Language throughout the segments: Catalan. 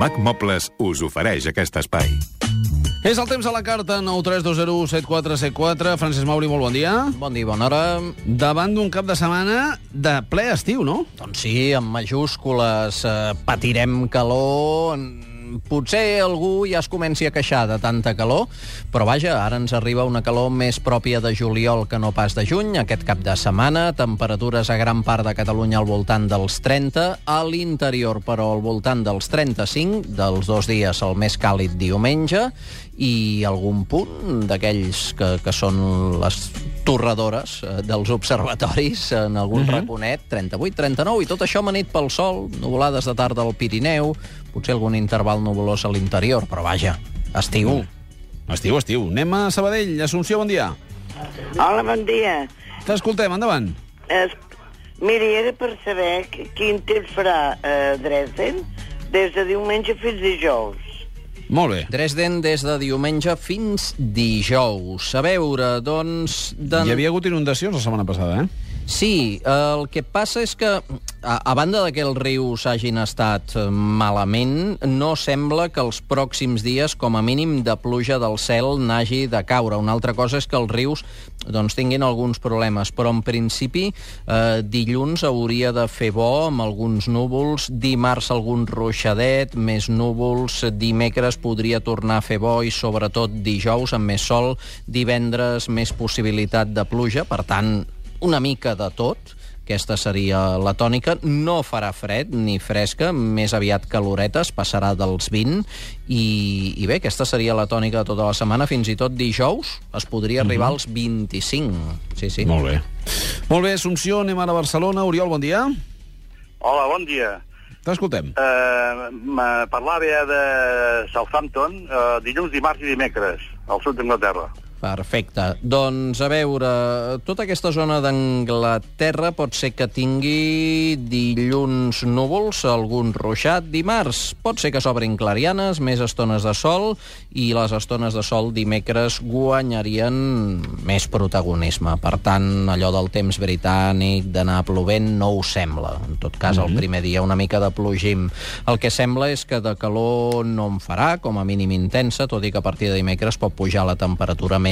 Mac Mobles us ofereix aquest espai. És el temps a la carta 932017474. Francesc Mauri, molt bon dia. Bon dia, bona hora. Davant d'un cap de setmana de ple estiu, no? Doncs sí, amb majúscules. Eh, patirem calor... Potser algú ja es comenci a queixar de tanta calor, però vaja, ara ens arriba una calor més pròpia de juliol que no pas de juny, aquest cap de setmana, temperatures a gran part de Catalunya al voltant dels 30, a l'interior, però al voltant dels 35, dels dos dies el més càlid diumenge, i algun punt d'aquells que, que són les torradores eh, dels observatoris en algun uh -huh. raconet, 38, 39, i tot això amanit pel sol, nuvolades de tarda al Pirineu, potser algun interval nuvolós a l'interior, però vaja, estiu. Mm. Estiu, estiu. Anem a Sabadell. Assumpció, bon dia. Hola, bon dia. T'escoltem, endavant. Es... Miri, era per saber quin temps farà a Dresden des de diumenge fins dijous. Molt bé. Dresden des de diumenge fins dijous. A veure, doncs... De... Hi havia hagut inundacions la setmana passada, eh? Sí, el que passa és que, a, a banda de que els rius hagin estat eh, malament, no sembla que els pròxims dies, com a mínim, de pluja del cel n'hagi de caure. Una altra cosa és que els rius doncs, tinguin alguns problemes, però en principi eh, dilluns hauria de fer bo amb alguns núvols, dimarts algun ruixadet, més núvols, dimecres podria tornar a fer bo i sobretot dijous amb més sol, divendres més possibilitat de pluja, per tant, una mica de tot. Aquesta seria la tònica. No farà fred ni fresca, més aviat caloretes, passarà dels 20. I, i bé, aquesta seria la tònica de tota la setmana. Fins i tot dijous es podria arribar als 25. Sí, sí. Molt bé. Molt bé, Assumpció, anem ara a Barcelona. Oriol, bon dia. Hola, bon dia. T'escoltem. Uh, parlava ja de Southampton uh, dilluns, dimarts i dimecres, al sud d'Anglaterra. Perfecte. Doncs, a veure, tota aquesta zona d'Anglaterra pot ser que tingui dilluns núvols, algun ruixat, dimarts pot ser que s'obrin clarianes, més estones de sol, i les estones de sol dimecres guanyarien més protagonisme. Per tant, allò del temps britànic, d'anar plovent, no ho sembla. En tot cas, el primer dia una mica de plogim. El que sembla és que de calor no en farà, com a mínim intensa, tot i que a partir de dimecres pot pujar la temperatura més,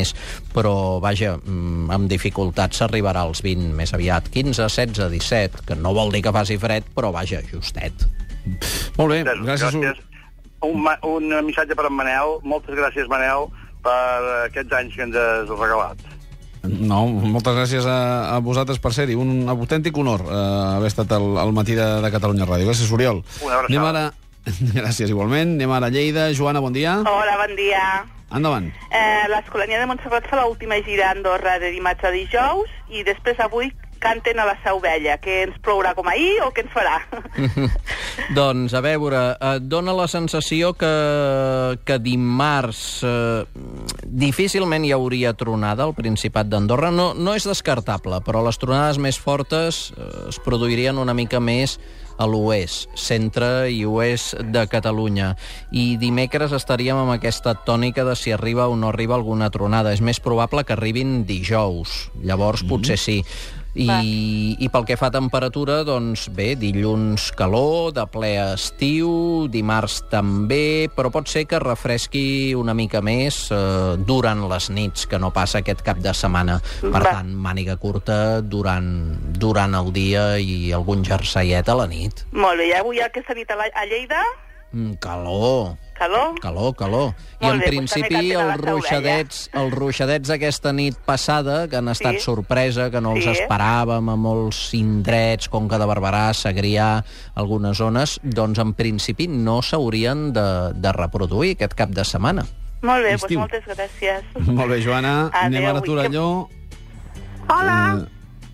però vaja, mm, amb dificultats s'arribarà als 20 més aviat, 15, 16, 17, que no vol dir que faci fred, però vaja, justet. Molt bé, Gràcies. gràcies. Un, un missatge per en Manel. Moltes gràcies, Manel, per aquests anys que ens has regalat. No, moltes gràcies a, a vosaltres per ser-hi. Un autèntic honor eh, haver estat al, al matí de, de Catalunya Ràdio. Gràcies, Oriol. Una abraçada. Anem ara... Gràcies, igualment. Anem ara a Lleida. Joana, bon dia. Hola, bon dia. Endavant. Eh, L'Escolania de Montserrat fa l'última gira a Andorra de dimarts a dijous i després avui canten a la Seu Vella. Que ens plourà com ahir o què ens farà? doncs, a veure, et dona la sensació que, que dimarts eh, difícilment hi hauria tronada al Principat d'Andorra. No, no és descartable, però les tronades més fortes eh, es produirien una mica més a l'oest, centre i oest de Catalunya. I dimecres estaríem amb aquesta tònica de si arriba o no arriba alguna tronada. És més probable que arribin dijous. Llavors, potser sí. I, I pel que fa a temperatura, doncs bé, dilluns calor, de ple estiu, dimarts també, però pot ser que refresqui una mica més eh, durant les nits, que no passa aquest cap de setmana. Per Va. tant, màniga curta durant, durant el dia i algun jerseiet a la nit. Molt bé, i avui aquesta nit a, la, a Lleida, Mm, calor, calor? calor, calor. I Molt en bé, doncs principi els ruixadets, els ruixadets aquesta nit passada, que han estat Sí. sorpresa, que no els Sí. esperàvem a molts indrets, Conca de Barberà, Segrià, algunes zones, doncs en principi no s'haurien de, de reproduir aquest cap de setmana. Molt bé, doncs Estiu. moltes gràcies. Molt bé, Joana. Adéu, Anem ara a i que- Torelló. Hola. Eh,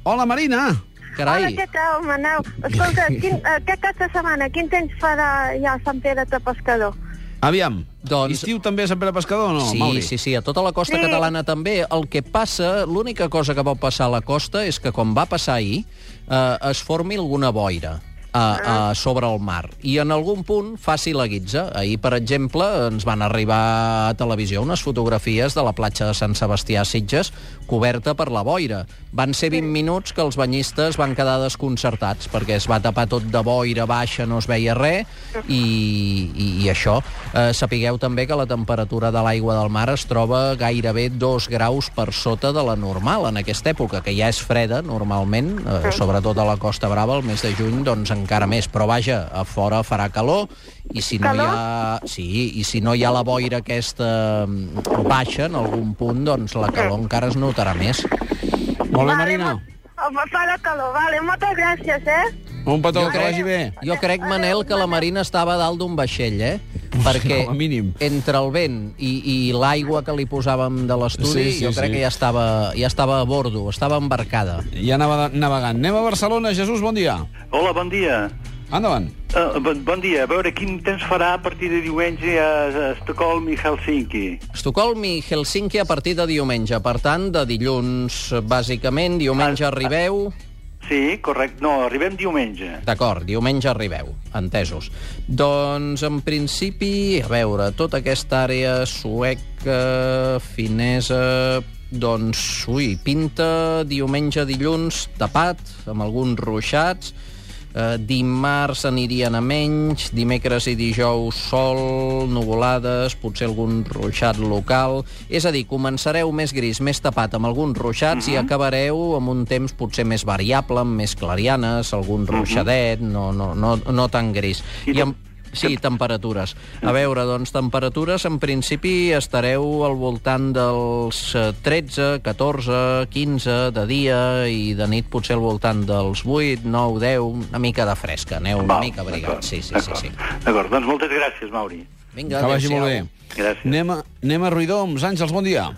hola, Marina. Carai, Hola, què tal, Manel? Escolta, quin, aquest cap de setmana, quin temps farà ja a Sant Pere de Pescador? Aviam. Doncs- Estiu també a Sant Pere Pescador o no, sí, Mauri? sí, sí, a tota la costa Sí. catalana també. El que passa, l'única cosa que pot passar a la costa és que, com va passar ahir, eh, es formi alguna boira. A, a sobre el mar. I en algun punt faci la guitza. Ahir, per exemple, ens van arribar a televisió unes fotografies de la platja de Sant Sebastià a Sitges coberta per la boira. Van ser 20 minuts que els banyistes van quedar desconcertats perquè es va tapar tot de boira baixa, no es veia res, i, i, i això. Eh, sapigueu també que la temperatura de l'aigua del mar es troba gairebé 2 graus per sota de la normal en aquesta època, que ja és freda normalment, eh, sobretot a la Costa Brava, el mes de juny, doncs encara més. Però vaja, a fora farà calor, i si no hi ha, sí, i si no hi ha la boira aquesta mm, baixa en algun punt, doncs la calor encara es notarà més. Molt bé, Vale, Marina. mo- Fa la calor, vale. Moltes gràcies, eh? Un petó, Jo que crec- vagi bé. Jo crec, Manel, que la Marina estava dalt d'un vaixell, eh? Perquè com a mínim. entre el vent i, i l'aigua que li posàvem de l'estudi, Sí, sí, jo crec sí. que ja estava, ja estava a bordo, estava embarcada. Ja anava navegant. Anem a Barcelona. Jesús, bon dia. Hola, bon dia. Endavant. Uh, bon, bon dia. A veure, quin temps farà a partir de diumenge a, a Estocolm i Helsinki? Estocolm i Helsinki a partir de diumenge. Per tant, de dilluns, bàsicament, diumenge arribeu... Sí, correcte. No, arribem diumenge. D'acord, diumenge arribeu, entesos. Doncs, en principi, a veure, tota aquesta àrea sueca, finesa... Doncs, ui, pinta diumenge, dilluns, tapat, amb alguns ruixats, Eh, dimarts anirien a menys, dimecres i dijous sol, nuvolades, potser algun ruixat local... És a dir, començareu més gris, més tapat amb alguns ruixats i acabareu amb un temps potser més variable, amb més clarianes, algun ruixadet, no, no, no, no tan gris. I I amb, Sí, temperatures. A veure, doncs, temperatures, en principi estareu al voltant dels eh, 13, 14, 15 de dia i de nit potser al voltant dels 8, 9, 10, una mica de fresca. Aneu una Val, mica d'acord, abrigats. Sí, sí, sí, d'acord. sí. D'acord, doncs moltes gràcies, Mauri. Vinga, Que vagi molt bé. Gràcies. Anem a, anem a Ruidoms. Àngels, bon dia.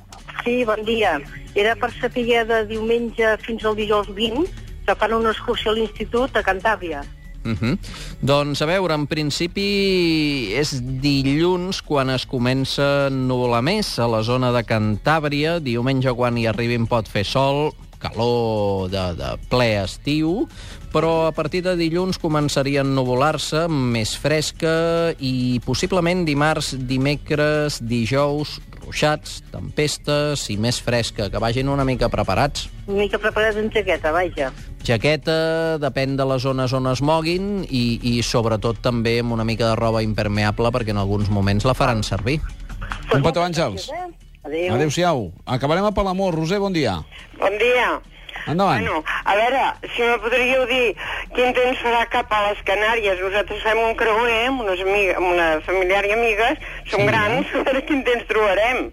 Sí, bon dia. Era per saber de diumenge fins al dijous 20 que fan una excursió a l'institut a Cantàbria. Uh -huh. Doncs, a veure, en principi és dilluns quan es comença a nublar més a la zona de Cantàbria. Diumenge, quan hi arribin, pot fer sol, calor de, de ple estiu, però a partir de dilluns començaria a nuvolar-se, més fresca, i possiblement dimarts, dimecres, dijous, ruixats, tempestes i més fresca, que vagin una mica preparats. Una mica preparada en jaqueta, vaja. Jaqueta, depèn de les zones on es moguin i, i sobretot també amb una mica de roba impermeable perquè en alguns moments la faran servir. Un petó, Àngels. Adéu. Adéu-siau. Acabarem a Palamós. Roser, bon dia. Bon dia. Endavant. Bueno, a veure, si me podríeu dir quin temps farà cap a les Canàries. Nosaltres fem un creuer amb, unes amiga, amb una familiar i amigues, som Sí. grans, a veure quin temps trobarem.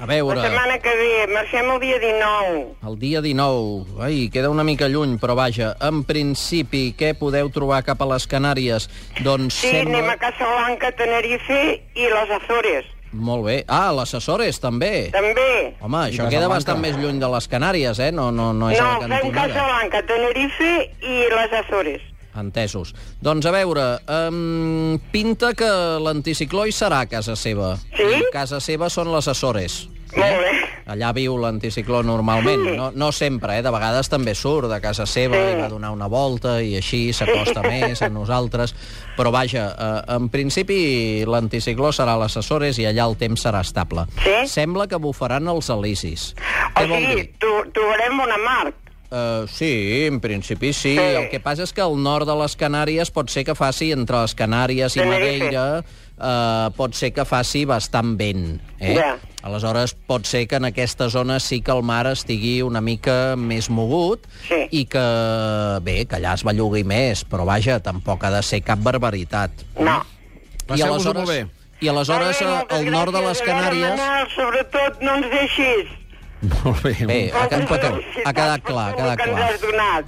A veure, La setmana que ve, marxem el dia 19. el dia 19, ai, queda una mica lluny, però vaja, en principi, què podeu trobar cap a les Canàries? Doncs Sí, anem sembla... a Casablanca, Tenerife i les Azores. Molt bé. Ah, les Açores, també. També. Home, això queda bastant més lluny de les Canàries, eh? No, no, no és a No, la fem cantonada. Casablanca, Tenerife i les Azores. Entesos. Doncs a veure, um, pinta que l'anticicló hi serà a casa seva. Sí? I casa seva són les Açores. Molt bé. Allà viu l'anticicló normalment. No, no sempre, eh? De vegades també surt de casa seva Sí. i va donar una volta i així s'acosta més a nosaltres. Però vaja, eh, en principi l'anticicló serà a les Açores i allà el temps serà estable. Sí? Sembla que bufaran els alicis. O Què sigui, trobarem bona mar. Uh, sí, en principi sí. Sí. El que passa és que al nord de les Canàries pot ser que faci, entre les Canàries i. Madeira, uh, pot ser que faci bastant vent. Eh? Ja. Aleshores, pot ser que en aquesta zona sí que el mar estigui una mica més mogut Sí. i que, bé, que allà es bellugui més, però vaja, tampoc ha de ser cap barbaritat. No. Molt bé. I aleshores, eh, moltes al nord de les Canàries... Sobretot, no ens deixis. Molt bé. Bé, ha, un petó. ha quedat clar, ha quedat clar.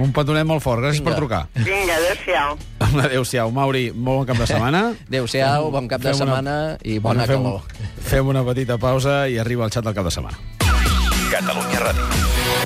Un petonet molt fort. Gràcies Vinga. per trucar. Vinga, adéu-siau. Adéu-siau. Mauri, molt bon cap de setmana. Adéu-siau, bon cap de Fem una- setmana i bona fem, calor. Fem una petita pausa i arriba el xat del cap de setmana. Catalunya Ràdio.